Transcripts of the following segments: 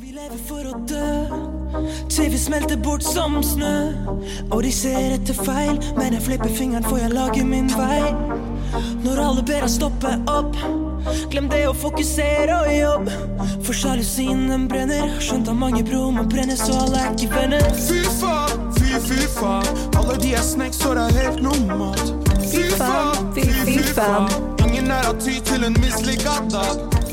Vi lever for å dø Til vi smelter bort som snø Og de ser etter feil. Men jeg flipper fingeren for jeg lager min vei. Når alle ber deg stoppe opp. Glem det å fokusere og jobb. For sjalusien den brenner. Skjønt av mange bro, man brenner så alle er ikke venner. Fy faen, fy fy faen. Alle de er snacks så det er helt normalt. Fy faen, fy fy faen. Ingen er av ty til en mislyckad dag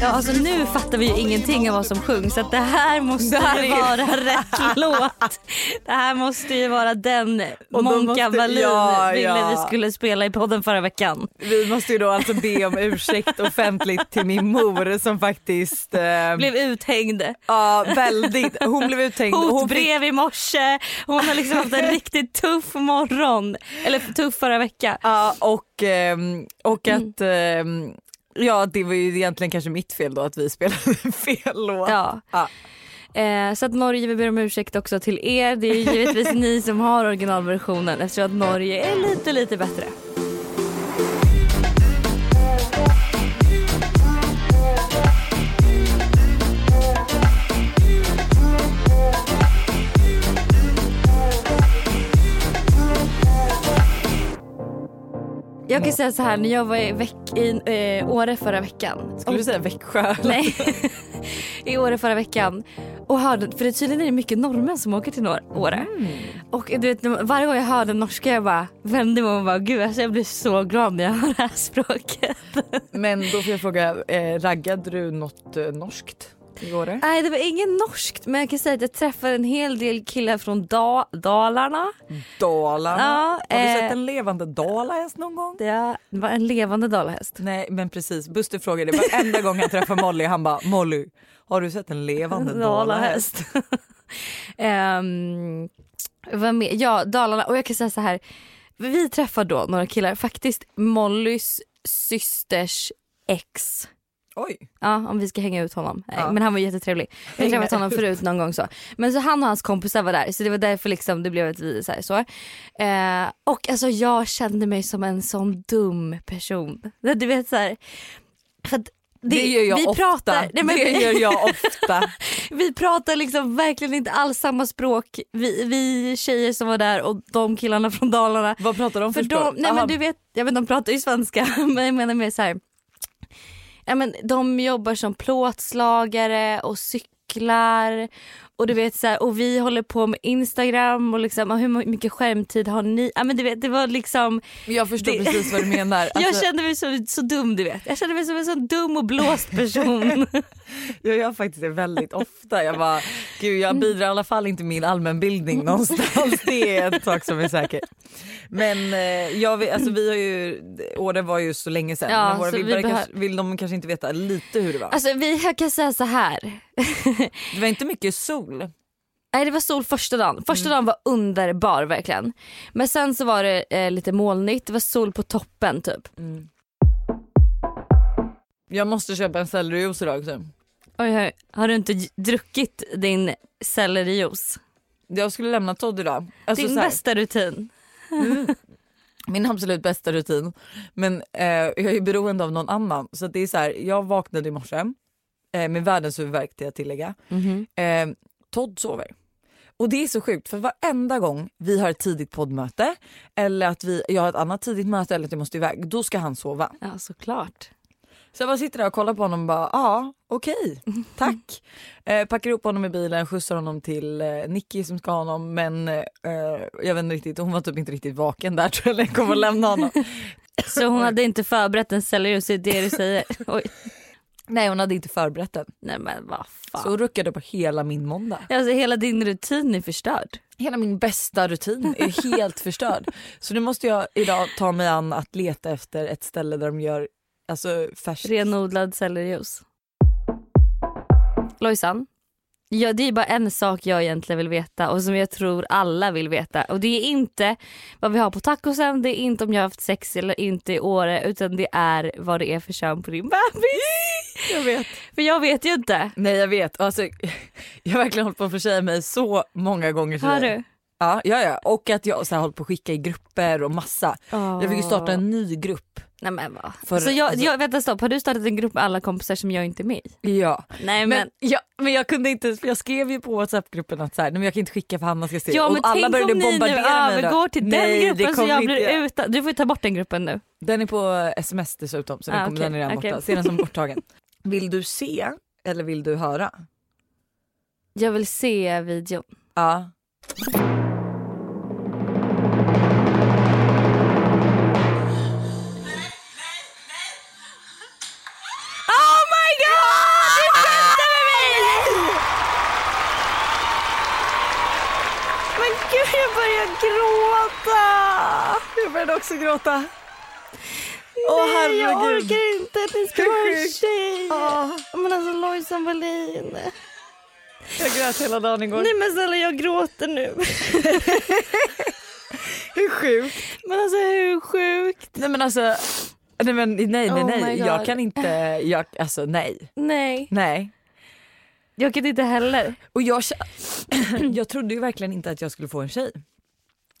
Ja, alltså nu fattar vi ju ingenting av vad som sjungs så att det här måste Det här ju vara rätt låt. Det här måste ju vara den då Monka Wallin ja, ville ja. vi skulle spela i podden förra veckan. Vi måste ju då alltså be om ursäkt offentligt till min mor som faktiskt eh, Blev uthängd. Ja väldigt, hon blev uthängd och hon fick, Hotbrev i morse. Hon har liksom haft en riktigt tuff morgon. Eller tuff förra vecka. ja, och, ehm, och att ehm, Ja det var ju egentligen kanske mitt fel då att vi spelade fel låt. Ja. Ja. Eh, så att Norge, vi ber om ursäkt också till er. Det är ju givetvis ni som har originalversionen eftersom att Norge är lite, lite bättre. Jag kan säga så här, när jag var i, veck- i eh, Åre förra veckan. Skulle du säga Växjö? Nej, i Åre förra veckan. Och hörde, för det tydligen är det mycket norrmän som åker till Åre. Och du vet, varje gång jag hörde norska jag bara vände mig om och bara gud alltså, jag blir så glad när jag hör det här språket. Men då får jag fråga, eh, raggade du något eh, norskt i Åre? Nej det var ingen norskt men jag kan säga att jag träffade en hel del killar från da- Dalarna. Dalarna? Ja, Har du eh, sett en levande dalahäst någon gång? Det var en levande dalahäst. Nej men precis, Buster frågade varenda gång han träffar Molly han bara Molly har du sett en levande dalahäst? Vad mer? Ja, Dalarna. Och jag kan säga så här. Vi träffar då några killar, faktiskt Mollys systers ex. Oj. Ja, om vi ska hänga ut honom. Nej, Ja. Men han var jättetrevlig. Jag har träffat honom förut någon gång så. Men så han och hans kompisar var där så det var därför liksom det blev ett vi så. Här, så. Eh, och alltså jag kände mig som en sån dum person. Du vet så här. För att Det, gör jag vi ofta. Pratar, nej, men, det gör jag ofta. vi pratar liksom verkligen inte alls samma språk. Vi, vi tjejer som var där och de killarna från Dalarna. Vad pratar de för För de, språk? nej Aha, men du vet, jag vet de pratar ju svenska men jag menar mer så här. Ja, men de jobbar som plåtslagare och cyklar och du vet så här, och vi håller på med Instagram och liksom och hur mycket skärmtid har ni? Ja men du vet det var liksom Jag förstår det- precis vad du menar. jag Alltså, kände mig så, så dum du vet. Jag kände mig som en så dum och blåst person. jag gör faktiskt det väldigt ofta. Jag bara, gud jag bidrar i alla fall inte min allmänbildning någonstans. Det är en sak som är säker. Men eh, jag alltså, vi har ju, Åre var ju så länge sedan. Ja, men våra så vi vibbare behö- kanske, vill de kanske inte veta lite hur det var. alltså vi jag kan säga så här. det var inte mycket sol. Nej det var sol första dagen. Första dagen var underbar verkligen. Men sen så var det eh, lite molnigt, det var sol på toppen typ. Jag måste köpa en sellerijuice idag också. Oj, oj. Har du inte druckit din sellerijuice? Jag skulle lämna Todd idag. Alltså, din bästa rutin. Min absolut bästa rutin. Men eh, jag är ju beroende av någon annan. Så att det är så här, jag vaknade i morse eh, med världens huvudvärk till jag tillägga. Eh, Todd sover. Och det är så sjukt för varenda gång vi har ett tidigt poddmöte eller att vi, jag har ett annat tidigt möte eller att jag måste iväg, då ska han sova. Ja såklart. Så jag bara sitter där och kollar på honom och bara ja okej tack. Eh, packar upp honom i bilen, skjutsar honom till eh, Nicky som ska ha honom men eh, jag vet inte riktigt, hon var typ inte riktigt vaken där tror jag när jag kom och lämnade honom. Så hon hade inte förberett en det är det du säger? Oj. Nej hon hade inte förberett den. Nej men vad fan. Så ruckade på hela min måndag. Alltså hela din rutin är förstörd. Hela min bästa rutin är helt förstörd. Så nu måste jag idag ta mig an att leta efter ett ställe där de gör alltså, färskt. Renodlad sellerijuice. Lojsan, ja, det är bara en sak jag egentligen vill veta och som jag tror alla vill veta. Och det är inte vad vi har på tacosen, det är inte om jag har haft sex eller inte i Åre utan det är vad det är för kön på din bebis. Jag vet. För jag vet ju inte. Nej jag vet. Alltså, jag har verkligen hållit på att försäga mig så många gånger till Har dig. du? Ja, ja, ja. och att jag så här, håller på att skicka i grupper och massa. Jag fick ju starta en ny grupp. Nej men vad. För- så jag, alltså- jag, vänta stopp, har du startat en grupp med alla kompisar som jag inte är med i? Ja. Nej men, Men, ja, men jag kunde inte, för jag skrev ju på whatsapp-gruppen att så här, nej, men jag kan inte skicka för Hanna ska se. ja, och men alla tänk om ni nu mig övergår till Nej, den gruppen så jag blir inte utan. Du får ta bort den gruppen nu. Den är på sms dessutom så den, Ah, kommer, okej, den är redan okej. borta. Se den som borttagen. Vill du se eller vill du höra? Jag vill se videon. Ja. Gråta! Jag började också gråta. Åh Nej jag herregud. orkar inte ni ska vara en tjej. Ah, Men alltså Lojsan Wallin. jag grät hela dagen igår. Nej men snälla jag gråter nu. Hur sjukt? Men alltså hur sjukt? Nej men alltså, nej men nej nej Oh nej. Jag kan inte, jag, alltså nej. Nej, Nej. jag kan inte heller. Och jag, jag trodde ju verkligen inte att jag skulle få en tjej.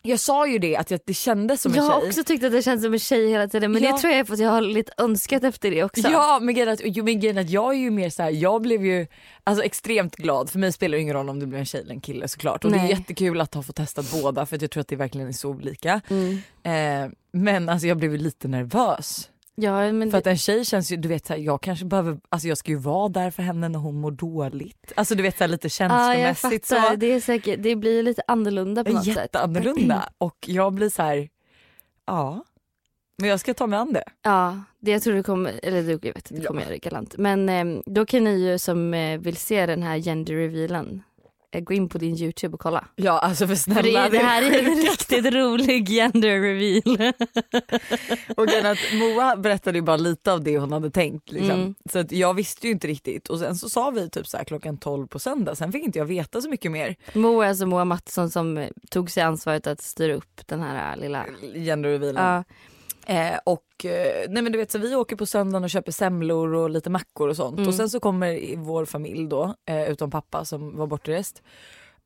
Jag sa ju det att jag, det kändes som en Jag har tjej. också tyckt att det känns som en tjej hela tiden men Ja. det tror jag är för att jag har lite önskat efter det också. Ja men grejen att, jo, men grejen är att jag är ju mer så här, jag blev ju alltså, extremt glad. För mig spelar det ingen roll om det blir en tjej eller en kille såklart. Och det är Nej. jättekul att ha fått testat båda för att jag tror att det verkligen är så olika. Mm. Eh, men alltså jag blev lite nervös. Ja, men För att en tjej känns ju, du vet här, jag kanske behöver, alltså jag ska ju vara där för henne när hon mår dåligt. Alltså du vet här, lite ja, jag känslomässigt fattar. så. Det, är säkert, det blir lite annorlunda på något sätt. Jätteannorlunda och jag blir så här, ja. Men jag ska ta mig an det. Ja, det jag tror du kommer, eller du, jag vet inte, Ja. kommer göra det galant. Men eh, då kan ni ju som eh, vill se den här gender revealen gå in på din youtube och kolla. Ja alltså för snälla. För det, det här är en riktigt rolig gender reveal. Och är att Moa berättade ju bara lite av det hon hade tänkt. Liksom. Mm. Så att jag visste ju inte riktigt och sen så sa vi typ så här klockan 12 på söndag. Sen fick inte jag veta så mycket mer. Moa är alltså Moa Mattsson som eh, tog sig ansvaret att styra upp den här eh, lilla... Gender revealen. Ja, Eh, och eh, nej men du vet så vi åker på söndagen och köper semlor och lite mackor och sånt. Mm. Och sen så kommer vår familj då, eh, utom pappa som var bortrest.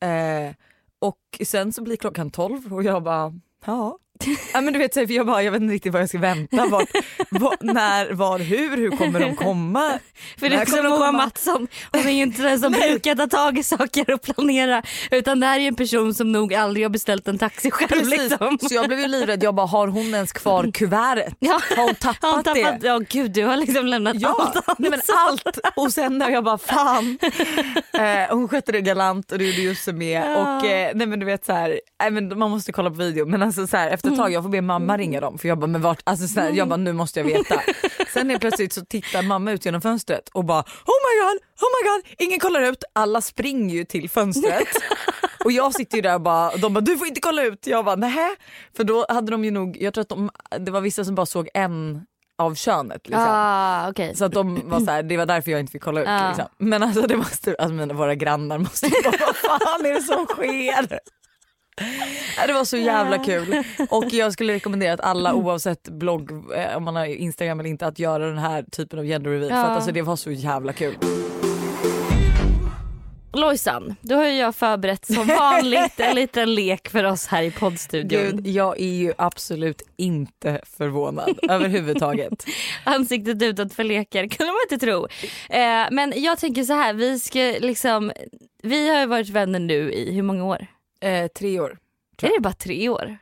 Eh, och sen så blir klockan 12 och jag bara ja. ja men du vet, så jag, bara, jag vet inte riktigt vad jag ska vänta. Vart, var, när, var, hur, hur kommer de komma? För det är kommer de Moa? Mattsson, hon är ju inte den som brukar ta tag i saker och planera utan det här är ju en person som nog aldrig har beställt en taxi själv. Precis, Liksom. så jag blev ju livrädd. Jag bara, har hon ens kvar kuvertet? Ja. Har hon tappat, Har hon tappat, det? ja gud du har liksom lämnat Ja, allt nej men allt. Och sen när jag bara fan. Eh, hon skötte det galant och det gjorde Josse med. Ja. Och eh, nej men du vet så här, nej men man måste kolla på video men alltså så här, efter ett tag jag får be mamma ringa dem för jag bara men vart, alltså så här, jag bara nu måste jag veta. Sen helt plötsligt så tittar mamma ut genom fönstret och bara oh my god, oh my god, ingen kollar ut. Alla springer ju till fönstret. Och jag sitter ju där och bara, de bara du får inte kolla ut. Jag bara nej. För då hade de ju nog, jag tror att de, det var vissa som bara såg en av könet. Liksom. Ah, okej. Så att de var så här, det var därför jag inte fick kolla ut. Ja. Liksom. Men alltså det måste, alltså mina, våra grannar måste ju bara, vad fan är det som sker? Det var så jävla kul och jag skulle rekommendera att alla oavsett blogg, eh, om man har Instagram eller inte, att göra den här typen av gender reveal. För Ja. att alltså det var så jävla kul. Lojsan, då har jag förberett som vanligt en liten lek för oss här i poddstudion. Gud, jag är ju absolut inte förvånad överhuvudtaget. Ansiktet utåt för lekar kunde man inte tro. Eh, men jag tänker så här, vi ska liksom, vi har varit vänner nu i hur många år? Eh, tre år. Är det bara tre år?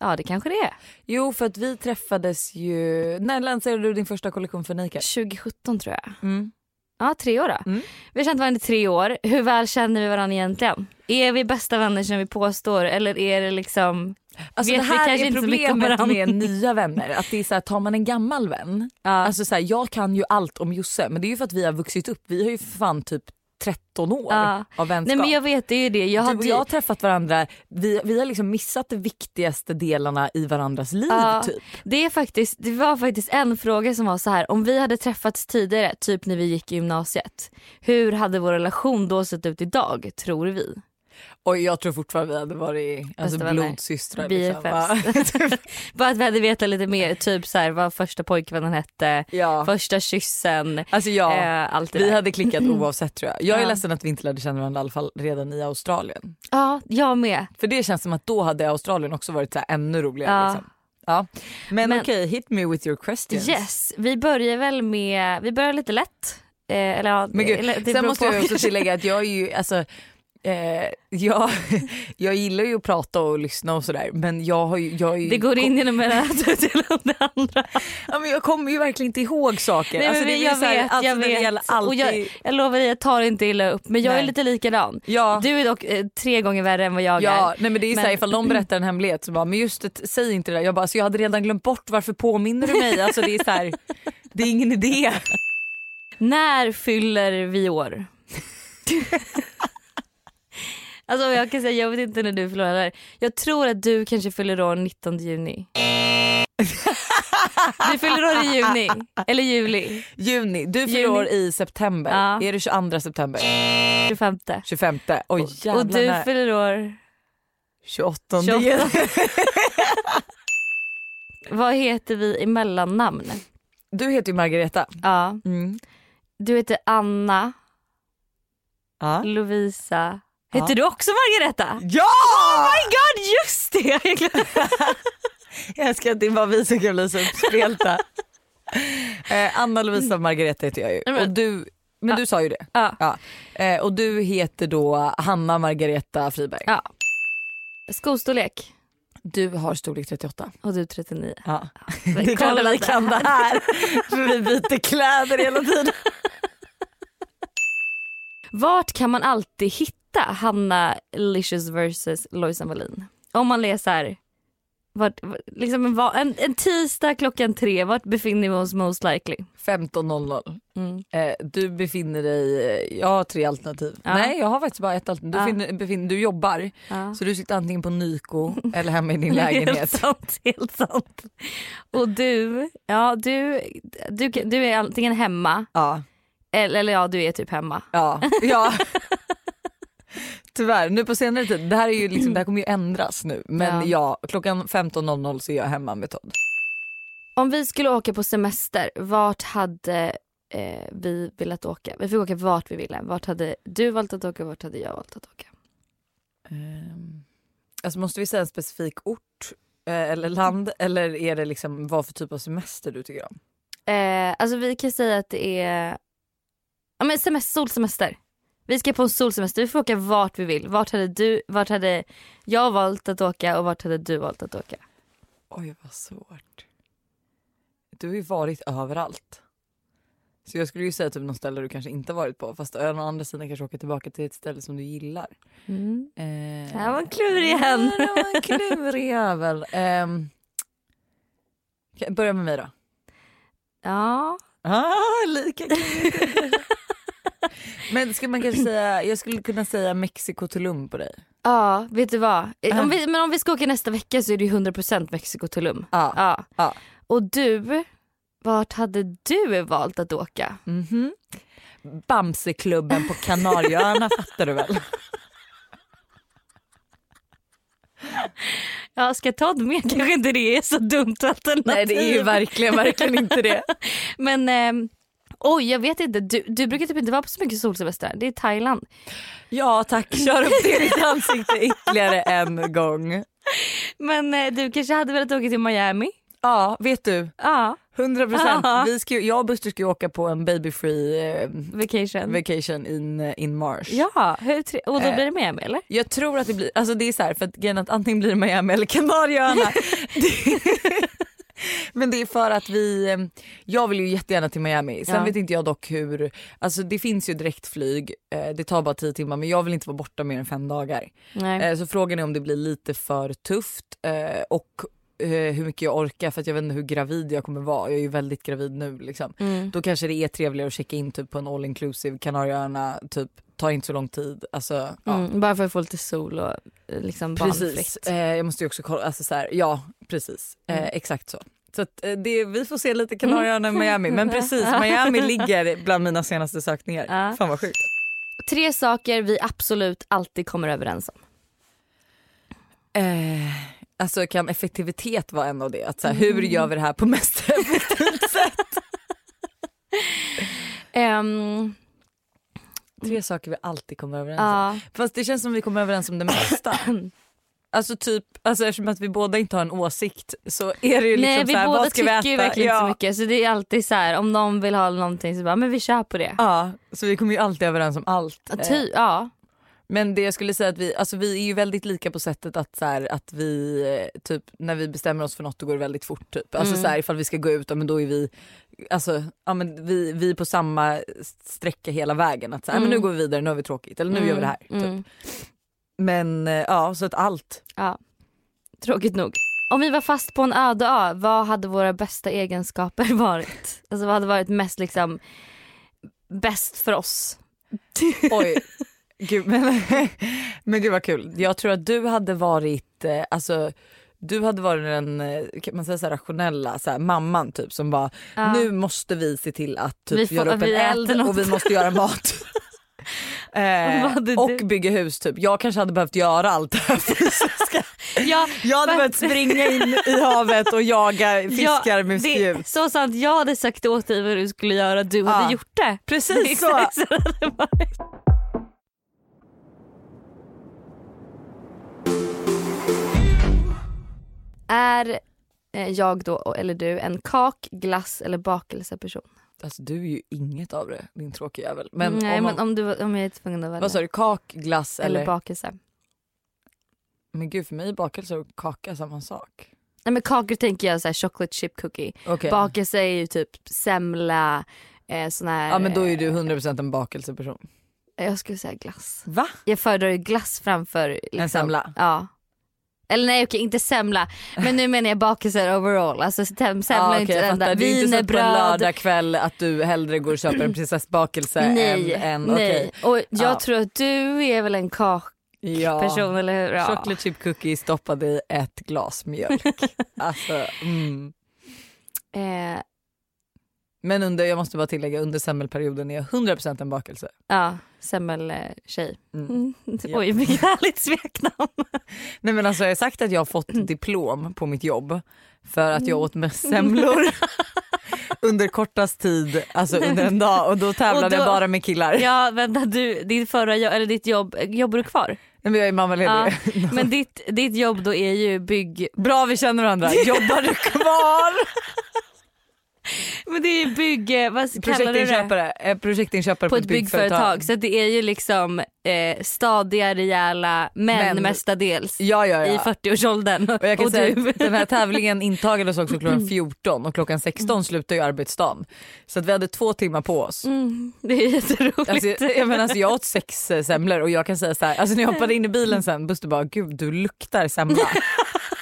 Ja det kanske det är. Jo för att vi träffades ju, när lanserade du din första kollektion för Nike? 2017 tror jag. Mm. Ja tre år då. Mm. Vi har känt varandra i tre år. Hur väl känner vi varandra egentligen? Är vi bästa vänner som vi påstår eller är det liksom Alltså Vet det vi här kanske är inte så problemet varandra. med nya vänner. Att det är så här, tar man en gammal vän, ja. alltså så här, jag kan ju allt om Josse men det är ju för att vi har vuxit upp. Vi har ju fan typ 13 år Ja. av vänskap. Nej men jag vet det är ju det. Jag du hade och jag har träffat varandra, vi, vi har liksom missat de viktigaste delarna i varandras liv Ja. typ. Det, är faktiskt, det var faktiskt en fråga som var så här. om vi hade träffats tidigare, typ när vi gick i gymnasiet, hur hade vår relation då sett ut idag tror vi? Och jag tror fortfarande vi hade varit alltså, Bästa blodsystrar. Liksom. Bara att vi hade vetat lite mer, typ så här, vad första pojkvännen hette, ja. första kyssen, Alltså ja, eh, allt det vi där. hade klickat oavsett tror jag. Jag är Ja. ledsen att vi inte lärde känna varandra i alla fall redan i Australien. Ja, jag med. För det känns som att då hade Australien också varit så här ännu roligare. Ja. Liksom. Ja. Men, Men- okej, hit me with your questions. Yes, vi börjar väl med, vi börjar lite lätt. Eh, eller Men gud, eller, sen måste på. jag också tillägga att jag är ju, alltså, eh, jag, jag gillar ju att prata och lyssna och sådär men jag har ju, jag är ju, Det går in genom ena örat till det andra. ja, men jag kommer ju verkligen inte ihåg saker. Nej, men alltså, det är jag så här, vet, alltså, jag det vet. gäller Och alltid, jag, jag lovar dig, jag tar inte illa upp men jag är Nej. lite likadan. ja, Du är dock eh, tre gånger värre än vad jag Ja, är. nej men det är så här, Men- ifall någon berättar en hemlighet så bara, men just det, säg inte det där. Jag bara, så jag hade redan glömt bort, varför påminner du mig? Alltså det är så här, det är ingen idé. När fyller vi år? Alltså jag kan säga, jag vet inte när du heller. Jag tror att du kanske fyller år 19 juni. Du fyller år i juni, eller juli, Juni, du fyller år i september. Ja. Är det 22 september? 25. 25? Oj jävlar. Och du fyller år, 28. 28. vad heter vi i mellannamn? Du heter ju Margareta. Ja, Mm. du heter Anna, Ja. Lovisa. Heter Ja. du också Margareta? ja! Oh my god just det! Jag älskar att det är bara vi som kan bli så uppspelta. eh, Anna Lovisa Margareta heter jag ju. Men- Och du, men du sa ju det. Ja. Ja. Eh, och du heter då Hanna Margareta Friberg. Ja. Skostorlek Du har storlek 38. och du 39. Ja. Men Det att vi kan det här. För vi byter kläder hela tiden. Vart kan man alltid hitta Hanna Licious vs Lojsan Wallin? Om man läser vart, liksom en, en, tisdag klockan tre, vart befinner vi oss most likely? 15.00. Mm. Eh, du befinner dig, eh, jag har tre alternativ. Ja. Nej jag har faktiskt bara ett alternativ. Du, Ja. finner, befinner, du jobbar Ja. så du sitter antingen på Nyko eller hemma i din Helt lägenhet. sant, helt sant. Och du, ja du, du, du är antingen hemma eller, eller ja du är typ hemma. Ja. ja. Tyvärr, nu på senare tid, det här, är ju liksom, det här kommer ju ändras nu. Men ja, klockan 15.00 så är jag hemma med Todd. Om vi skulle åka på semester, vart hade eh, vi velat åka? Vi fick åka vart vi ville. Vart hade du valt att åka vart hade jag valt att åka? Um, alltså måste vi säga en specifik ort eh, eller land eller är det liksom vad för typ av semester du tycker om? Eh, alltså vi kan säga att det är ja, men semester, solsemester. Vi ska på en solsemester, vi får åka vart vi vill. Vart hade, du, vart hade jag valt att åka och vart hade du valt att åka? Oj vad svårt. Du har ju varit överallt. Så jag skulle ju säga typ något ställe du kanske inte varit på fast å andra sidan kanske åka tillbaka till ett ställe som du gillar. Mm. Eh, Det här var en klurig. Ja, det var en klurig jävel. Um, börja med mig då. Ja, Ah, lika klurigt. Men ska man kanske säga, jag skulle kunna säga Mexiko Tulum på dig. ja vet du vad? Eh. Om vi, men om vi ska åka nästa vecka så är det ju 100% Mexiko Tulum. Ja. Ja. Ja. Och du, vart hade du valt att åka? Mhm. Bamseklubben på Kanarieöarna fattar du väl? Ja, ska Todd med kanske inte det är så dumt alternativ. Nej det är ju verkligen, verkligen inte det. Men ehm, oj jag vet inte, du, du brukar typ inte vara på så mycket solsemester. Det är Thailand. Ja tack, kör upp det i mitt ansikte ytterligare en gång. Men eh, du kanske hade velat åka till Miami? Ja vet du, Ja, 100 procent. Jag och Buster ska ju åka på en baby free eh, vacation. vacation in, eh, in March. ja, hur och då Eh. blir det Miami eller? Jag tror att det blir, alltså det är så här, för att att antingen blir det Miami eller Kanarieöarna. Men det är för att vi, eh, jag vill ju jättegärna till Miami. Sen Ja. vet inte jag dock hur, alltså det finns ju direktflyg, eh, det tar bara 10 timmar men jag vill inte vara borta mer än fem dagar. Nej. Eh, så frågan är om det blir lite för tufft och hur mycket jag orkar för att jag vet inte hur gravid jag kommer vara. Jag är ju väldigt gravid nu liksom. Mm. Då kanske det är trevligare att checka in typ på en all inclusive Kanarieöarna, typ tar inte så lång tid. Alltså, ja. Mm, bara för att få lite sol och eh, liksom Precis. Eh, jag måste ju också kolla, alltså så här, ja precis. Eh, Mm. exakt så. Så att, eh, det, vi får se lite Kanarieöarna och Miami. Men precis, Miami ligger bland mina senaste sökningar. Ja. Fan vad sjukt. Tre saker vi absolut alltid kommer överens om. Eh, alltså kan effektivitet vara en av det? Att så här, hur gör vi det här på mest effektivt sätt? Ehm, Tre saker vi alltid kommer överens om. Fast det känns som vi kommer överens om det mesta. Alltså typ, alltså eftersom att vi båda inte har en åsikt så är det ju liksom Nej vi så här, båda vad ska vi tycker äta? ju verkligen ja. inte så mycket så det är alltid så här om någon vill ha någonting så bara men vi kör på det. Ja, så vi kommer ju alltid överens om allt. Ty, ja. Men det jag skulle säga att vi, alltså vi är ju väldigt lika på sättet att, så här, att vi eh, typ när vi bestämmer oss för något då går det väldigt fort. Typ. Alltså Mm. så här, ifall vi ska gå ut, ja, men då är vi, alltså, ja, men vi, vi är på samma sträcka hela vägen. Att så här, ja, men nu Mm. går vi vidare, nu har vi tråkigt eller nu gör vi det här. Typ. Mm. Men eh, ja, så att allt. Ja. Tråkigt nog. Om vi var fast på en öde ö, vad hade våra bästa egenskaper varit? Alltså vad hade varit mest liksom bäst för oss? Oj. Gud, men, men gud vad kul. Jag tror att du hade varit, eh, alltså du hade varit den eh, kan man säga så här, rationella så här, mamman typ som bara Ja. nu måste vi se till att typ, Vi får- göra upp en eld och vi måste göra mat. Eh, och du? bygga hus typ. Jag kanske hade behövt göra allt det här fysiska. Ja, Jag hade Men- behövt springa in i havet och jaga fiskar med det, spjut. Så sant, jag hade sagt åt dig vad du skulle göra, du Ja. hade gjort det. Precis så Är eh, jag då, eller du, en kak, glass eller bakelseperson? Alltså du är ju inget av det din tråkiga jävel. Men, Nej om, man, men om, du, om jag är tvungen att välja. vad sa du, kak, glass eller, eller? bakelse. Men gud för mig är bakelse och kaka samma sak. Nej men kakor tänker jag så här chocolate chip cookie. Okej. Bakelse är ju typ semla, eh, sån här. Ja men då är du 100% en bakelseperson. eh, Jag skulle säga glass. Va? Jag föredrar ju glass framför liksom, En semla? Ja. Eller nej okej inte semla men nu menar jag bakelser overall. Alltså sem- semla Ja, är inte enda. fattar. Det är inte så på en lördagkväll att du hellre går och köper en prinsessbakelse Nej, än en... nej. okej. Och jag Ja. tror att du är väl en kakperson Ja. eller hur? Ja. Chocolate chip cookie stoppade i ett glas mjölk. alltså, mm. Eh, Men under, jag måste bara tillägga, under semmelperioden är jag 100% en bakelse. ja, semmeltjej. Mm. Mm. Oj vilket härligt smeknamn. Nej men alltså jag har sagt att jag har fått diplom på mitt jobb för att jag åt mest semlor under kortast tid, alltså under en dag och då tävlade Och då- jag bara med killar. Ja vänta du, ditt förra jobb, eller ditt jobb, jobbar du kvar? Nej, men jag är mammaledig. Ja, men ditt, ditt jobb då är ju bygg... Bra vi känner varandra, jobbar du kvar? Men det är ju bygg... Vad kallar du det? Projektinköpare, eh, På ett byggföretag. Så det är ju liksom eh, stadiga, rejäla män, Män. mestadels Ja ja i ja. 40-årsåldern. Och jag kan säga du. att den här tävlingen intagades också klockan 14 och klockan 16 slutar ju arbetsdagen. Så att vi hade två timmar på oss. Mm, det är jätteroligt. Alltså, jag, menar, alltså, jag åt sex eh, semlor och jag kan säga så här, alltså när jag hoppade in i bilen sen, Buster bara gud du luktar semla.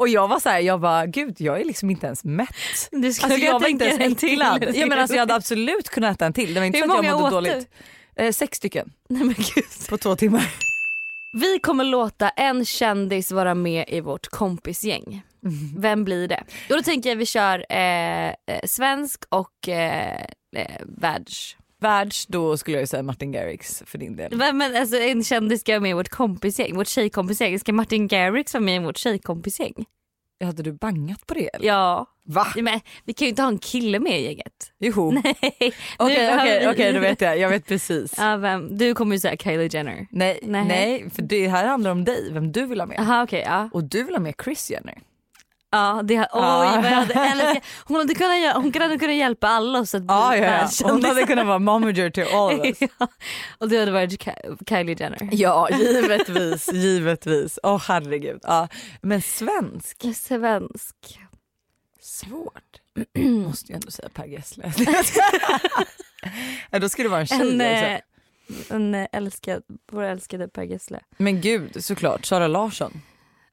och jag var så här, jag bara gud jag är liksom inte ens mätt. du skulle Alltså, jag var inte ens en till. Jag, menar, alltså, jag hade absolut kunnat äta en till. Det var inte Hur så att jag mådde åt dåligt. Eh, sex stycken Nej, men gud. på två timmar. Vi kommer låta en kändis vara med i vårt kompisgäng. Mm. Vem blir det? Jo, då tänker jag vi kör eh, eh, svensk och eh, eh, världs. Världs, då skulle jag säga Martin Garrix för din del. Men, men alltså, en kändis ska med i vårt kompisgäng, vårt tjejkompisgäng. Ska Martin Garrix vara med i vårt tjejkompisgäng? Hade du bangat på det? Eller? Ja. Va? Men, vi kan ju inte ha en kille med i gänget. Jo. Nej. Okej okej har vi- okej då vet jag, jag vet precis. Ja, vem? Du kommer ju säga Kylie Jenner. Nej, Nej. nej. för det här handlar om dig, vem du vill ha med. Jaha okej ja. Och du vill ha med Chris Jenner. Ja, det, oj, Ja. vad jag hade, hon, hade kunnat, hon hade kunnat hjälpa alla oss att bli Ja, ja, ja. Hon hade kunnat vara momager till all of us. ja. Och du hade varit Ky- Kylie Jenner. Ja, givetvis, givetvis. Åh oh, herregud. Ja. Men svensk, Svensk. svårt. Måste ju ändå säga Per Gessle. ja, då skulle det vara en tjej En, eh, en älskad, vår älskade Per Gessle. Men gud, såklart. Sara Larsson.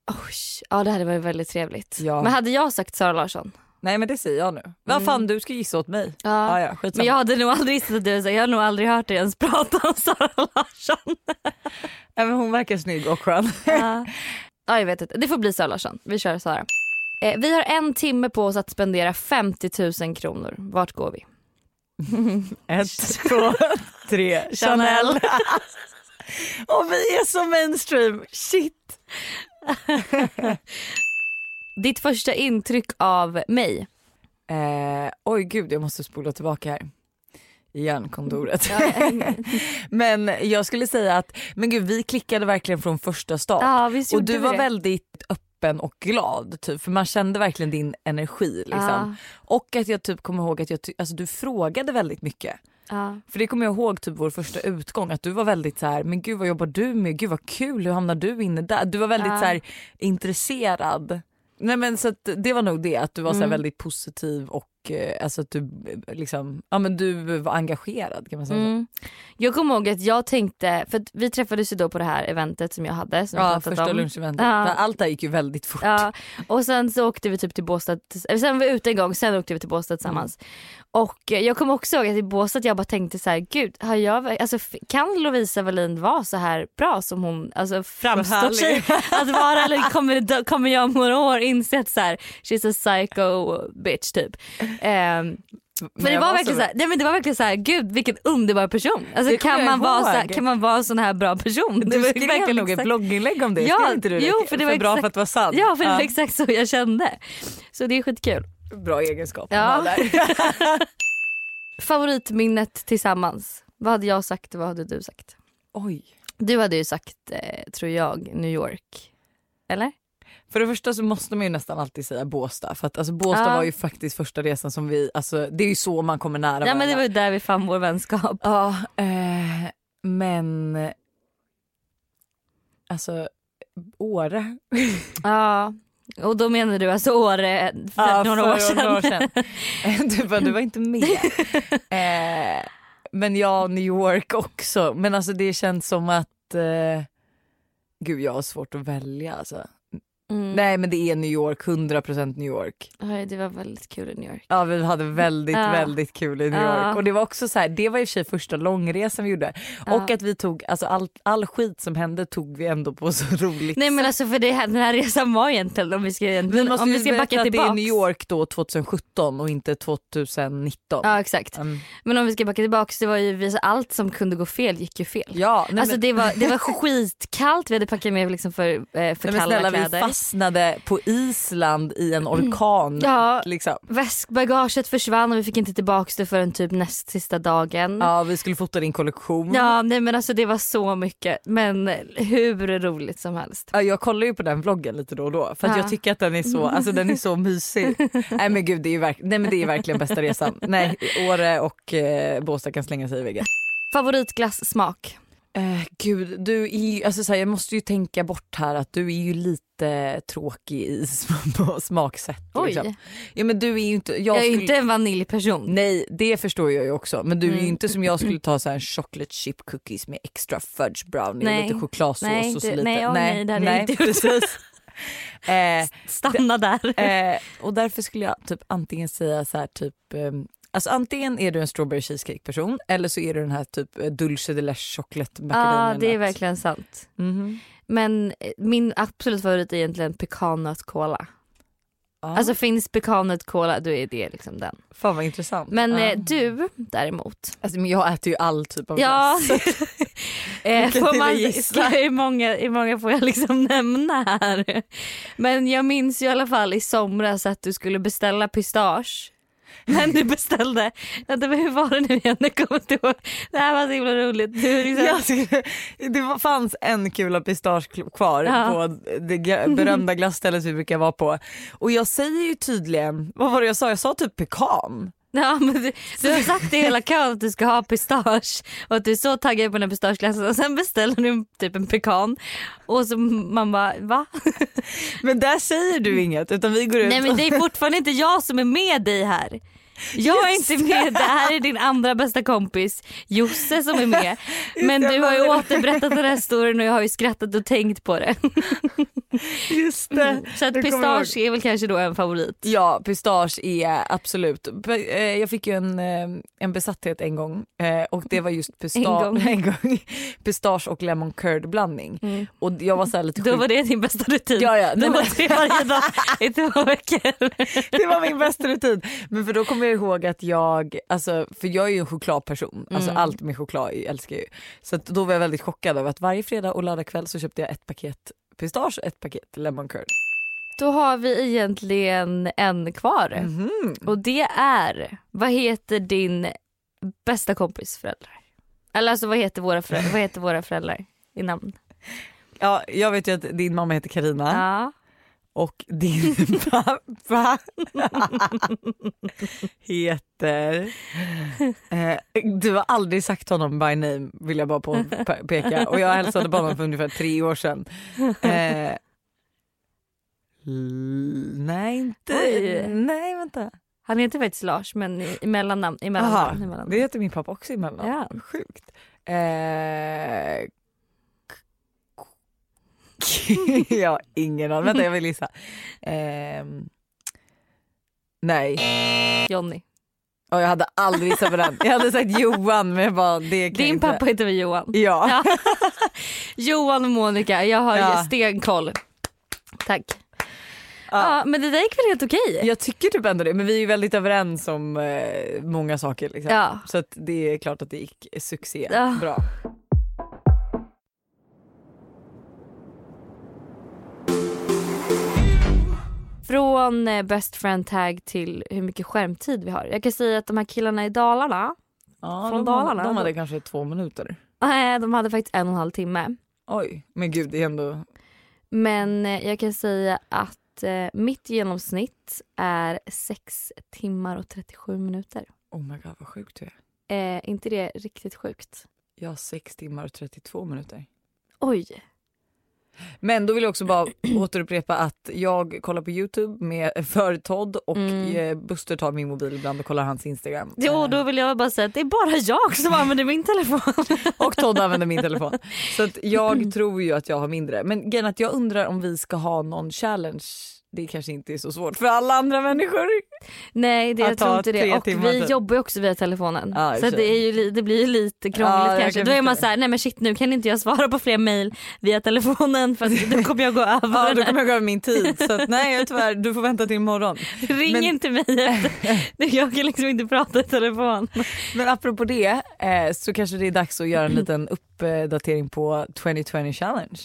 Oj, ja det hade varit väldigt trevligt. Ja. Men hade jag sagt Sara Larsson? Nej men det säger jag nu. Vad fan du ska gissa åt mig. Ja, Ja. ja. Men jag hade nog aldrig gissat att du jag har nog aldrig hört dig ens prata om Sara Larsson. ja, men hon verkar snygg och skön. ja. ja jag vet inte, det får bli Sara Larsson. Vi kör Sara. Eh, vi har en timme på oss att spendera 50 000 kronor. Vart går vi? Ett, två, tre. Chanel. Och vi är så mainstream. Shit. Ditt första intryck av mig? Eh, oj gud jag måste spola tillbaka här. Hjärnkontoret. men jag skulle säga att men gud, vi klickade verkligen från första start. Ja, och du var det. väldigt öppen och glad typ, för man kände verkligen din energi. Liksom. Och att jag typ kommer ihåg att jag alltså, du frågade väldigt mycket. Ja. För det kommer jag ihåg typ vår första utgång att du var väldigt så här, men gud vad jobbar du med? Gud vad kul, hur hamnar du inne där? Du var väldigt Ja. så här intresserad. Nej men så att det var nog det att du var så Mm. väldigt positiv och eh, alltså att du eh, liksom, ja men du var engagerad kan man säga. Mm. Jag kommer ihåg att jag tänkte, för vi träffades ju då på det här eventet som jag hade. Som jag Ja pratat första om. luncheventet. Ja. Allt där gick ju väldigt fort. Ja, och sen så åkte vi typ till Båstad, sen var vi ute en gång, sen åkte vi till Båstad tillsammans. Och eh, jag kommer också ihåg att i Båstad jag bara tänkte så här, gud, har jag, alltså, kan Lovisa Wallin vara så här bra som hon alltså, framstår sig att vara? Eller kommer, kommer jag om några år inse att så här, she's a psycho bitch typ. Ehm, Men det var, så verkligen så här, nej men det var verkligen så här, gud vilken underbar person. Alltså, kan, man vara så här, ihåg. kan man vara en sån här bra person? Du var skrev verkligen nog ett blogginlägg om det, Ja, skrev inte du jo, för det var bra exakt- för att vara sant. Ja för det var exakt så jag kände. Så det är skitkul. Bra egenskap Ja. Favoritminnet tillsammans. Vad hade jag sagt och vad hade du sagt? Oj. Du hade ju sagt, eh, tror jag, New York. Eller? För det första så måste man ju nästan alltid säga Båstad för att alltså Båstad Ja. var ju faktiskt första resan som vi, alltså det är ju så man kommer nära Ja men det varandra. var ju där vi fann vår vänskap. Ja, eh, men alltså Åre. Ja. Och då menar du alltså Åre för Ja, några för år sedan? några år sedan. du, bara, du var inte med. eh, men ja, New York också. Men alltså det känns som att eh, Gud jag har svårt att välja alltså. Mm. Nej men det är New York, 100% New York. Oj, det var väldigt kul i New York. Ja vi hade väldigt Ja. väldigt kul i New Ja. York och det var också så här, det var i och för sig första långresan vi gjorde och Ja. att vi tog, alltså all, all skit som hände tog vi ändå på så roligt Nej men alltså för det här, den här resan var egentligen om vi ska, Vi måste om vi ska backa att det tillbaks. är New York då 2017 och inte 2019. Ja exakt. Mm. Men om vi ska backa tillbaks, det var ju allt som kunde gå fel gick ju fel. Ja, nej, alltså men, det var, det var skitkallt, vi hade packat med liksom för, eh, för nej, kalla snälla kläder. Fastnade på Island i en orkan. Ja, Liksom. väskbagaget försvann och vi fick inte tillbaks det förrän typ näst sista dagen. Ja vi skulle fota din kollektion. Ja nej men alltså det var så mycket men hur roligt som helst. Ja, jag kollar ju på den vloggen lite då och då för att Ja. jag tycker att den är så, alltså, den är så mysig. Nej men gud det är, ju verk- nej, men det är verkligen bästa resan. Nej Åre och eh, Båstad kan slänga sig i väggen. Favoritglassmak? Eh, gud du är alltså, så här, jag måste ju tänka bort här att du är ju lite tråkig i sm- smaksätt. Oj, Liksom. Ja men du är ju inte, jag, jag är skulle, inte en vaniljperson. Nej det förstår jag ju också men du är ju Mm. inte som jag skulle ta så här en chocolate chip cookies med extra fudge brownie Nej. och lite chokladsås Nej, och så lite. nej, åh, nej, det hade jag inte precis. eh, Stanna där. Eh, och därför skulle jag typ antingen säga så här typ ehm, Alltså antingen är du en strawberry cheesecake person eller så är du den här typ eh, dulce de leche chocolate Ja macadamia det är verkligen sant. Mhm. Men eh, min absolut favorit är egentligen pekannöt cola. Ja. Alltså finns pekannöt cola då är det liksom den. Fan vad intressant. Men Ja. eh, du däremot. alltså, men jag äter ju all typ av Ja. glass. eh, får till man, gissla. hur, många, hur många får jag liksom nämna här? Men jag minns ju i alla fall i somras att du skulle beställa pistage. Men du beställde, vänta hur var det nu igen? Jag kommer inte ihåg. Det här var så himla roligt. Du liksom, tycker- det fanns en kula pistage kvar Ja. på det berömda glassstället vi brukar vara på och jag säger ju tydligen, vad var det jag sa? Jag sa typ pekan. Ja, men du, du har sagt i hela kön att du ska ha pistage och att du är så taggad på den här pistageglassen och sen beställer du typ en pekan och så man bara va? Men där säger du inget utan vi går ut Nej men det är fortfarande inte jag som är med dig här. Jag är Just inte med, det här är din andra bästa kompis Josse som är med. Men det, du har ju återberättat den här historien och jag har ju skrattat och tänkt på det. Just det. Så att pistage är väl kanske då en favorit. Ja, pistage är absolut. Eh, Jag fick ju en, eh, en besatthet en gång eh, och det var just pistage, en gång. pistage och lemon curd blandning. Mm. Och jag var så lite Då var det din bästa rutin. Ja, ja, nej, var det varje dag i två veckor. Det var min bästa rutin. Men för då kommer jag ihåg att jag, alltså, för jag är ju en chokladperson, alltså Mm. allt med choklad älskar jag ju. Så då var jag väldigt chockad över att varje fredag och lördagkväll så köpte jag ett paket pistage och ett paket lemon curd. Då har vi egentligen en kvar. Mhm. Och det är, vad heter din bästa kompis föräldrar? Eller alltså vad heter våra föräldrar, vad heter våra föräldrar i namn? Ja, jag vet ju att din mamma heter Karina Ja. Och din pappa heter... Eh, du har aldrig sagt honom by name vill jag bara påpeka och jag hälsade på honom för ungefär tre år sedan. Eh, nej inte, Oj. nej vänta. Han heter faktiskt Lars men i, i mellannamn. I mellannamn, i mellannamn. det heter min pappa också emellan. Ja. Sjukt. Eh, jag har ingen aning. Vänta jag vill gissa. Ehm, nej, Johnny. och jag hade aldrig gissat på den. Jag hade sagt Johan men jag bara det kan Din inte. pappa heter väl Johan? Ja. Ja. Johan och Monica, jag har Ja. stenkoll. Tack. Ja. Ja. men det där gick väl helt okej? Jag tycker typ ändå det men vi är ju väldigt överens om eh, många saker. Liksom. Ja. Så det är klart att det gick succé. Bra. Från eh, best friend tag till hur mycket skärmtid vi har. Jag kan säga att de här killarna i Dalarna, Ja, Från de, Dalarna. De hade kanske två minuter. nej de hade faktiskt en och en halv timme. Oj, men gud det är ändå... Men eh, jag kan säga att eh, mitt genomsnitt är 6 timmar och 37 minuter. Oh my god vad sjukt du är. Eh, inte det riktigt sjukt? Jag har 6 timmar och 32 minuter. Oj. Men då vill jag också bara återupprepa att jag kollar på Youtube med för Todd och Mm. eh, Buster tar min mobil ibland och kollar hans Instagram. Jo, Eh, då vill jag bara säga att det är bara jag som använder min telefon. och Todd använder min telefon. Så att jag tror ju att jag har mindre. Men grejen att jag undrar om vi ska ha någon challenge. Det kanske inte är så svårt för alla andra människor. Nej, det, jag tror inte det. Och vi typ. jobbar ju också via telefonen. Och så det, är ju, det blir ju lite krångligt jag kanske. kan Då är man så här, nej men shit nu kan inte jag svara på fler mail via telefonen för då kommer jag gå över Ja, då kommer jag gå över min tid. Så att, nej tyvärr, du får vänta till imorgon. Ring Men- inte mig efter. Jag kan liksom inte prata i telefon. Men apropå det eh, så kanske det är dags att göra en liten uppdatering på 2020 challenge.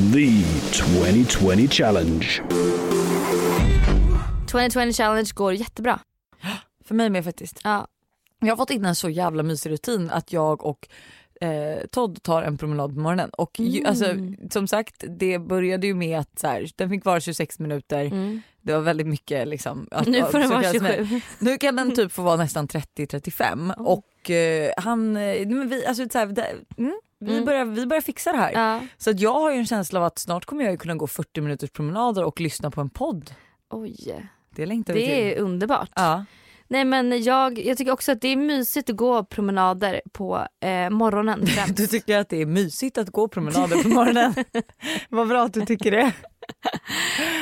The 2020 Challenge. 2020 challenge går jättebra. För mig med faktiskt. Ja. Jag har fått in en så jävla mysig rutin att jag och eh, Todd tar en promenad på morgonen. Och ju, Mm. alltså, som sagt det började ju med att så här, den fick vara 26 minuter. Mm. Det var väldigt mycket liksom. Att, Nu får den vara kallas med. 27. Nu kan den typ få vara nästan 30-35 och eh, han, eh, men vi, alltså, så här, det, mm, vi, Mm. börjar, vi börjar fixa det här. Ja. Så att jag har ju en känsla av att snart kommer jag kunna gå 40 minuters promenader och lyssna på en podd. Oj, Det längtar vi det till. är underbart. Ja. Nej men jag, jag tycker också att det är mysigt att gå promenader på eh, morgonen främst. Du tycker att det är mysigt att gå promenader på morgonen. Vad bra att du tycker det.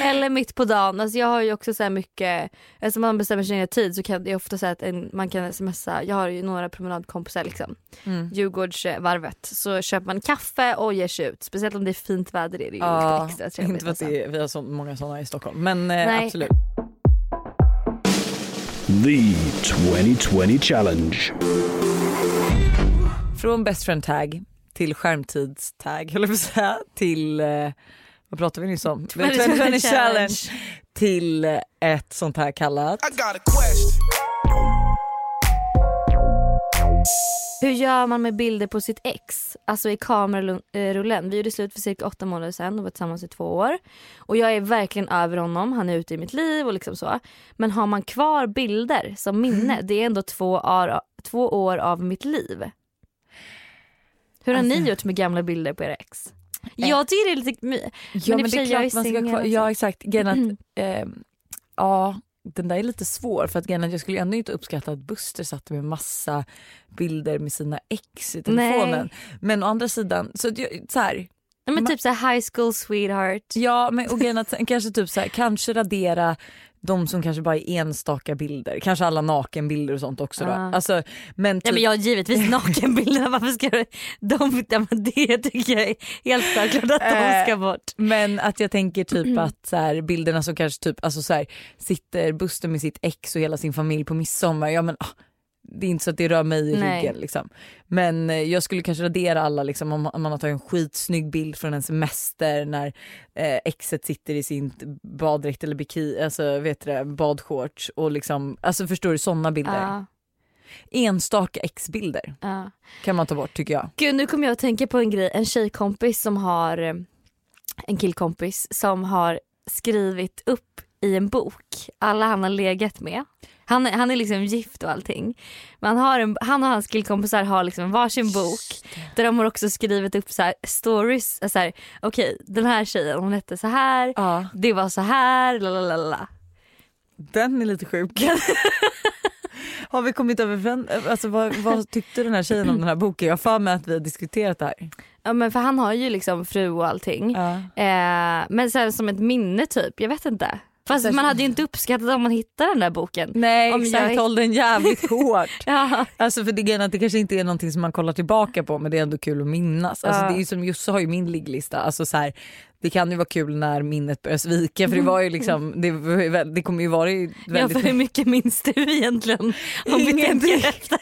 Eller mitt på dagen. Alltså jag har ju också så här mycket, eftersom man bestämmer sin egen tid så kan det är ofta så att en, man kan smsa, jag har ju några promenadkompisar liksom. Mm. Djurgårdsvarvet. Så köper man kaffe och ger sig ut. Speciellt om det är fint väder är det ju Ja, extra trevligt. inte för att alltså. det är, vi har så många sådana i Stockholm men eh, absolut. The 2020 Challenge. Från best friend tag till skärmtidstag höll jag på att säga till eh, vad pratar vi nyss om? 2020 challenge. till eh, ett sånt här kallat Hur gör man med bilder på sitt ex? Alltså i kamerarullen. Vi gjorde slut för cirka åtta månader sedan och var tillsammans i två år. Och jag är verkligen över honom, han är ute i mitt liv och liksom så. Men har man kvar bilder som minne, det är ändå två år, två år av mitt liv. Hur har Alltså- ni gjort med gamla bilder på era ex? Jag tycker det är lite my- Ja Men men det är klart man ska kvar, ja exakt, grejen att, ehm, ja den där är lite svår för att grejen jag skulle ändå inte uppskatta att Buster satt med massa bilder med sina ex i telefonen. Men å andra sidan, så, så här, Nej, men typ så high school sweetheart. Ja men och grejen att kanske typ så här, kanske radera de som kanske bara är enstaka bilder, kanske alla nakenbilder och sånt också då. Alltså, men Ja typ, men jag har givetvis nakenbilderna, varför ska du, de, ja, det tycker jag är helt självklart att de Eh, ska bort. Men att jag tänker typ att så här, bilderna som kanske typ, alltså så här, sitter Buster med sitt ex och hela sin familj på midsommar, ja men ah, det är inte så att det rör mig i Nej. ryggen liksom. Men eh, jag skulle kanske radera alla liksom, om man har tagit en skitsnygg bild från en semester när eh, exet sitter i sin baddräkt eller bikini, alltså vet du det, badshorts och liksom, alltså förstår du sådana bilder. Ja, Enstaka exbilder ja. kan man ta bort tycker jag. Gud nu kommer jag att tänka på en grej, en tjejkompis som har, eh, en killkompis som har skrivit upp i en bok alla han har legat med. Han, är- han är liksom gift och allting. Men han, har en, han och hans killkompisar har liksom varsin bok där de har också skrivit upp så här stories. Så här, Okej den här tjejen hon hette så här, Ja. det var så här, la la la la. Den är lite sjuk. Har vi kommit över, alltså vad, vad tyckte den här tjejen om den här boken? Jag har för mig att vi har diskuterat det här. Ja men för han har ju liksom fru och allting. Ja. Eh, men så här, som ett minne typ, jag vet inte. Fast man hade ju inte uppskattat om man hittade den där boken. Nej Om exakt, jag- håll den jävligt hårt. Ja. Alltså för det, det kanske inte är någonting som man kollar tillbaka på men det är ändå kul att minnas. Alltså Ja. det är som Josse har ju min ligglista. Alltså så här, det kan ju vara kul när minnet börjar svika för det var ju liksom, det, det kommer ju vara ju ja väldigt för hur mycket minns du egentligen? Om vi Ingenting. efter.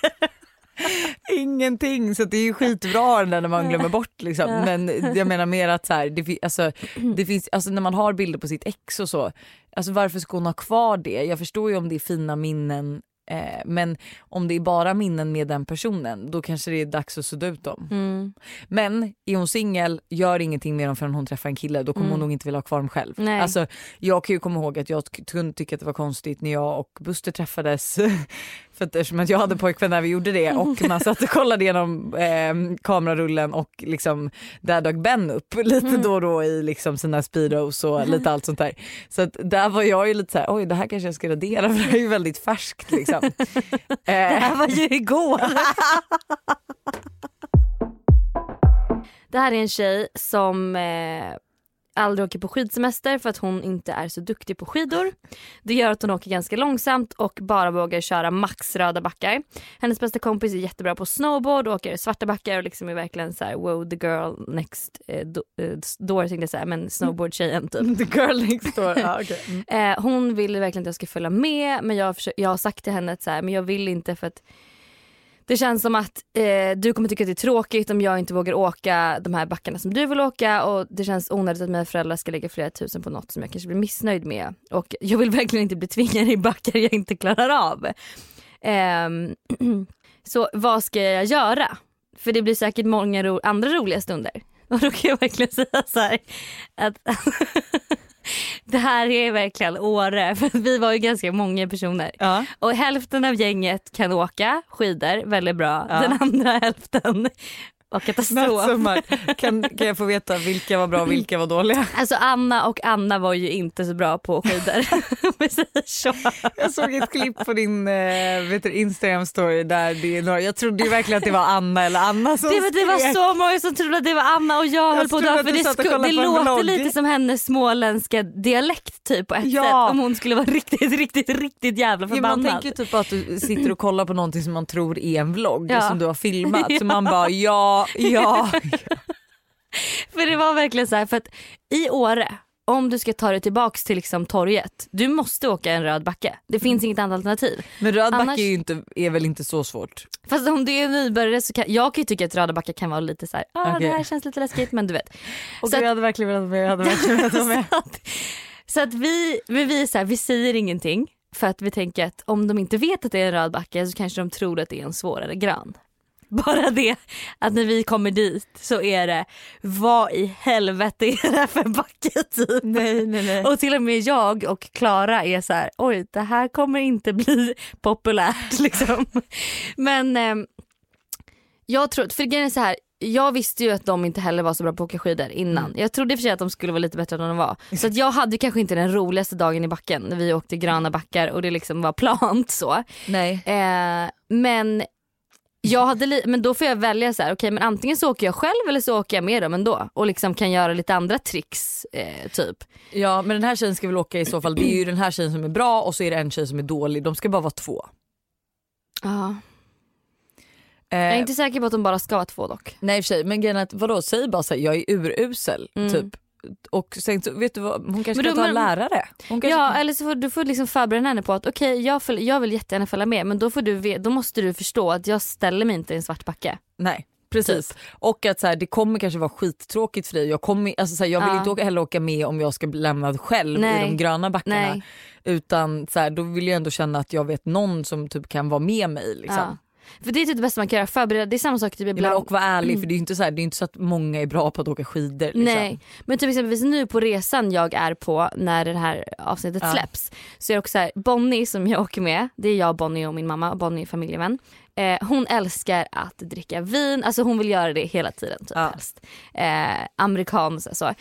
Ingenting så det är ju skitbra den där när man glömmer bort liksom. Men jag menar mer att så här, det, alltså, det finns, alltså när man har bilder på sitt ex och så, alltså varför ska hon ha kvar det? Jag förstår ju om det är fina minnen eh, men om det är bara minnen med den personen då kanske det är dags att sudda ut dem. Mm. Men är hon singel, gör ingenting med dem förrän hon träffar en kille då kommer hon nog inte vilja ha kvar dem själv. Nej. Alltså, jag kan ju komma ihåg att jag kunde tycka att det var konstigt när jag och Buster träffades för att, eftersom att jag hade pojkvän när vi gjorde det och man satt och kollade igenom eh, kamerarullen och liksom där dök Ben upp lite då och då i liksom sina speedos och lite allt sånt där. Så att där var jag ju lite så här, oj det här kanske jag ska radera för det är ju väldigt färskt liksom. Det Eh, här var ju igår. Det här är en tjej som eh, aldrig åker på skidsemester för att hon inte är så duktig på skidor. Det gör att hon åker ganska långsamt och bara vågar köra max röda backar. Hennes bästa kompis är jättebra på snowboard och åker svarta backar och liksom är verkligen så här wow the girl next eh, do, eh, door tänkte jag säga men snowboardtjejen typ. The girl next door. Ja, okej. Mm. Eh, hon vill verkligen att jag ska följa med men jag, har försö- jag har sagt till henne att så här, men jag vill inte för att det känns som att eh, du kommer tycka att det är tråkigt om jag inte vågar åka de här backarna som du vill åka och det känns onödigt att mina föräldrar ska lägga flera tusen på något som jag kanske blir missnöjd med. Och jag vill verkligen inte bli tvingad i backar jag inte klarar av. Eh, så vad ska jag göra? För det blir säkert många ro- andra roliga stunder. Och då kan jag verkligen säga så här att det här är verkligen Åre för vi var ju ganska många personer. Ja. Och hälften av gänget kan åka skidor väldigt bra. Ja. Den andra hälften var katastrof. Kan, kan jag få veta vilka var bra och vilka var dåliga? Alltså Anna och Anna var ju inte så bra på skidor. Så. Jag såg ett klipp på din eh, vet du, Instagram story där det är några, jag trodde ju verkligen att det var Anna eller Anna som Det var, det var så många som trodde att det var Anna och jag, höll på att dö för det, och sku, det låter vlogg. lite som hennes småländska dialekt typ på ett Ja. sätt om hon skulle vara riktigt riktigt riktigt jävla Ja, förbannad. man tänker typ att du sitter och kollar på någonting som man tror är en vlogg Ja. som du har filmat så man bara ja, ja. För det var verkligen så här för att i Åre om du ska ta dig tillbaks till liksom torget, du måste åka en röd backe. Det finns inget annat alternativ. Men röd backe Annars- är, ju inte, är väl inte så svårt? Fast om du är nybörjare så kan jag kan ju tycka att röda backar kan vara lite så här, ah, Okej. det här känns lite läskigt men du vet. Och Så att- jag hade verkligen velat med, jag hade verkligen velat med. så att, så att vi, vi, är så här, vi säger ingenting för att vi tänker att om de inte vet att det är en röd backe så kanske de tror att det är en svårare gran. Bara det att när vi kommer dit så är det vad i helvete är det här för backe typ. Nej, nej, nej. Och till och med jag och Klara är så här, oj det här kommer inte bli populärt liksom. Men ehm, jag tror, för grejen är så här, jag visste ju att de inte heller var så bra på att åka skidor innan. Mm. Jag trodde i och för sig att de skulle vara lite bättre än de var. Så att jag hade kanske inte den roligaste dagen i backen när vi åkte gröna backar och det liksom var plant så. nej. Eh, men Jag hade men då får jag välja så här, okej men antingen så åker jag själv eller så åker jag med dem ändå och liksom kan göra lite andra tricks eh, typ. Ja men den här tjejen ska väl åka i så fall, det är ju den här tjejen som är bra och så är det en tjej som är dålig. De ska bara vara två. Ja. Eh, Jag är inte säker på att de bara ska vara två dock. Nej i och för sig men grejen är att vadå säg bara såhär jag är urusel Mm. typ. Och sen så, vet du vad, hon kanske Men då- ta en men- lärare. Hon kanske, Ja eller så får du får liksom förbereda henne på att okej jag, föl- jag vill jättegärna följa med men då, får du, då måste du förstå att jag ställer mig inte i en svart backe. Nej precis. Och att så här, det kommer kanske vara skittråkigt för dig. Jag, kommer, alltså, så här, jag vill Ja. inte åka, heller åka med om jag ska bli lämnad själv Nej. i de gröna backarna. Nej. Utan så här, då vill jag ändå känna att jag vet någon som typ kan vara med mig. Liksom. Ja. För det är typ det bästa man kan göra, förbereda. Det är samma sak typ Ja, ibland. och vara ärlig för det är ju inte så, här, det är inte så att många är bra på att åka skidor. Liksom. Nej, men typ exempelvis nu på resan jag är på när det här avsnittet Ja. släpps så är det också så här, Bonnie som jag åker med, det är jag, Bonnie och min mamma, Bonnie är familjevän. Eh, hon älskar att dricka vin, alltså hon vill göra det hela tiden typ Ja. helst. Eh, amerikanskt så.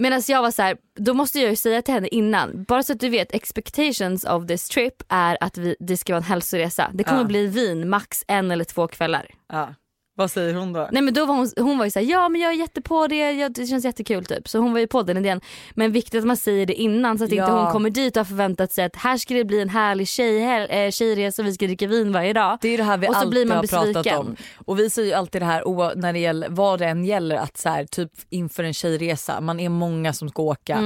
Medan jag var så här, då måste jag ju säga till henne innan, bara så att du vet expectations of this trip är att vi, det ska vara en hälsoresa. Det kommer Ja. bli vin max en eller två kvällar. Ja. Vad säger hon då? Nej men då var hon, hon var ju såhär, ja men jag är jättepå det, jag, det känns jättekul typ. Så hon var ju på den idén. Men viktigt att man säger det innan så att inte Ja. hon kommer dit och har förväntat sig att här ska det bli en härlig tjej, äh, tjejresa och vi ska dricka vin varje dag. Det är det här vi Och alltid blir man har pratat besviken. om. Och vi säger ju alltid det här när det gäller vad det än gäller att så här, typ inför en tjejresa, man är många som ska åka.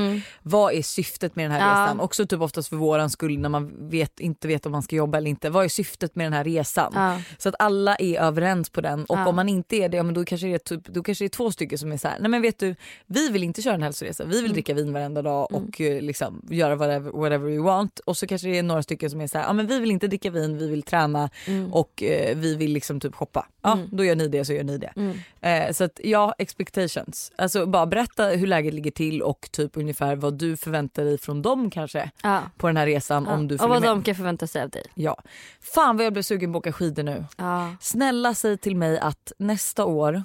Vad är syftet med den här Mm. Ja. resan? Också typ oftast för våran skull när man vet, inte vet om man ska jobba eller inte. Vad är syftet med den här resan? Ja. Så att alla är överens på den och Ja. om man inte är det, ja, men då, kanske det är typ, då kanske det är två stycken som är så här, nej men vet du vi vill inte köra en hälsoresa, vi vill dricka vin varenda dag och eh, liksom göra whatever, whatever we want och så kanske det är några stycken som är så här, ja men vi vill inte dricka vin, vi vill träna och eh, vi vill liksom typ shoppa. Ja då gör ni det så gör ni det. Eh, så att ja, expectations. Alltså bara berätta hur läget ligger till och typ ungefär vad du förväntar dig från dem kanske Ja. på den här resan om du och vad med. de kan förvänta sig av dig. Ja. Fan vad jag blev sugen på att åka skidor nu. Ja. Snälla säg till mig att nästa år,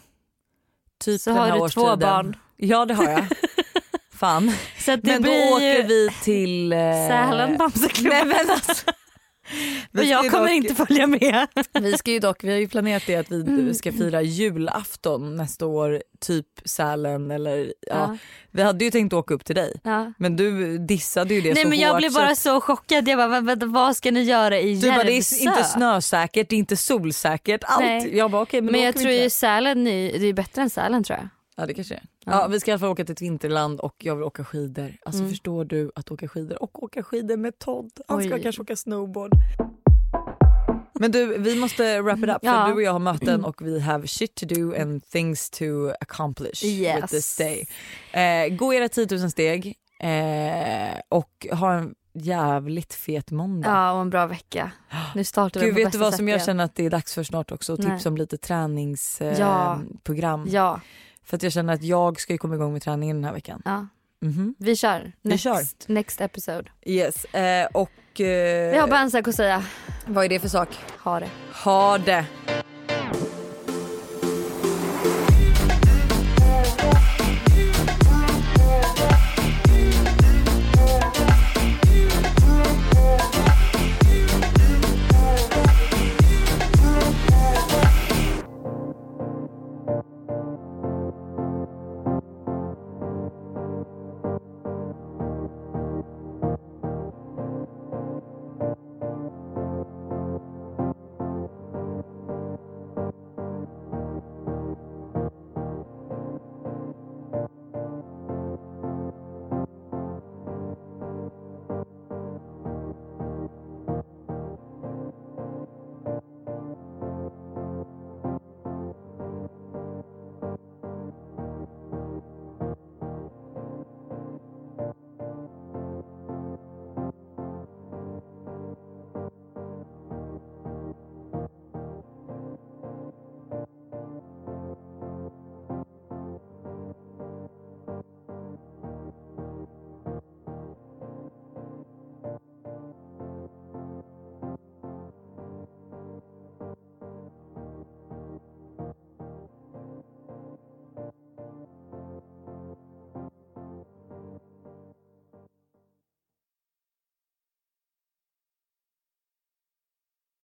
typ Så den har här du årstiden, två barn. Ja det har jag. Fan. Så att det Men då blir åker vi till... Eh... Sälen Bamseklubb. Men jag kommer dock- inte följa med. Vi ska ju dock, vi har ju planerat det att vi Mm. ska fira julafton nästa år, typ Sälen eller ja. Ja. Vi hade ju tänkt åka upp till dig. Ja. Men du dissade ju det Nej så men jag hårt, blev så bara så chockad. Jag bara, "Men vänta, vad ska ni göra i Du bara det är Järvsö?" inte snösäkert, det är inte solsäkert, allt. Nej. Jag bara okej men, Men jag tror ju Sälen det är bättre än Sälen tror jag. Ja det kanske är. Ja. Vi ska i alla fall åka till ett vinterland och jag vill åka skidor. Alltså Mm. förstår du att åka skidor och åka skidor med Todd. Han ska Oj. kanske åka snowboard. Men du vi måste wrap it up Ja. för du och jag har möten och vi have shit to do and things to accomplish with Yes. this day. Eh, gå era 10 000 steg eh, och ha en jävligt fet måndag. Ja och en bra vecka. Nu startar vi Gud på vet du vad som jag igen. känner att det är dags för snart också? Tipsa om lite träningsprogram. Eh, Ja. Ja, För att jag känner att jag ska ju komma igång med träningen den här veckan. ja. Mhm. Vi kör. Vi Next, kör. next episode. Yes, eh, och... Eh, Vi har bara en sak att säga. Vad är det för sak? Ha det. Ha det!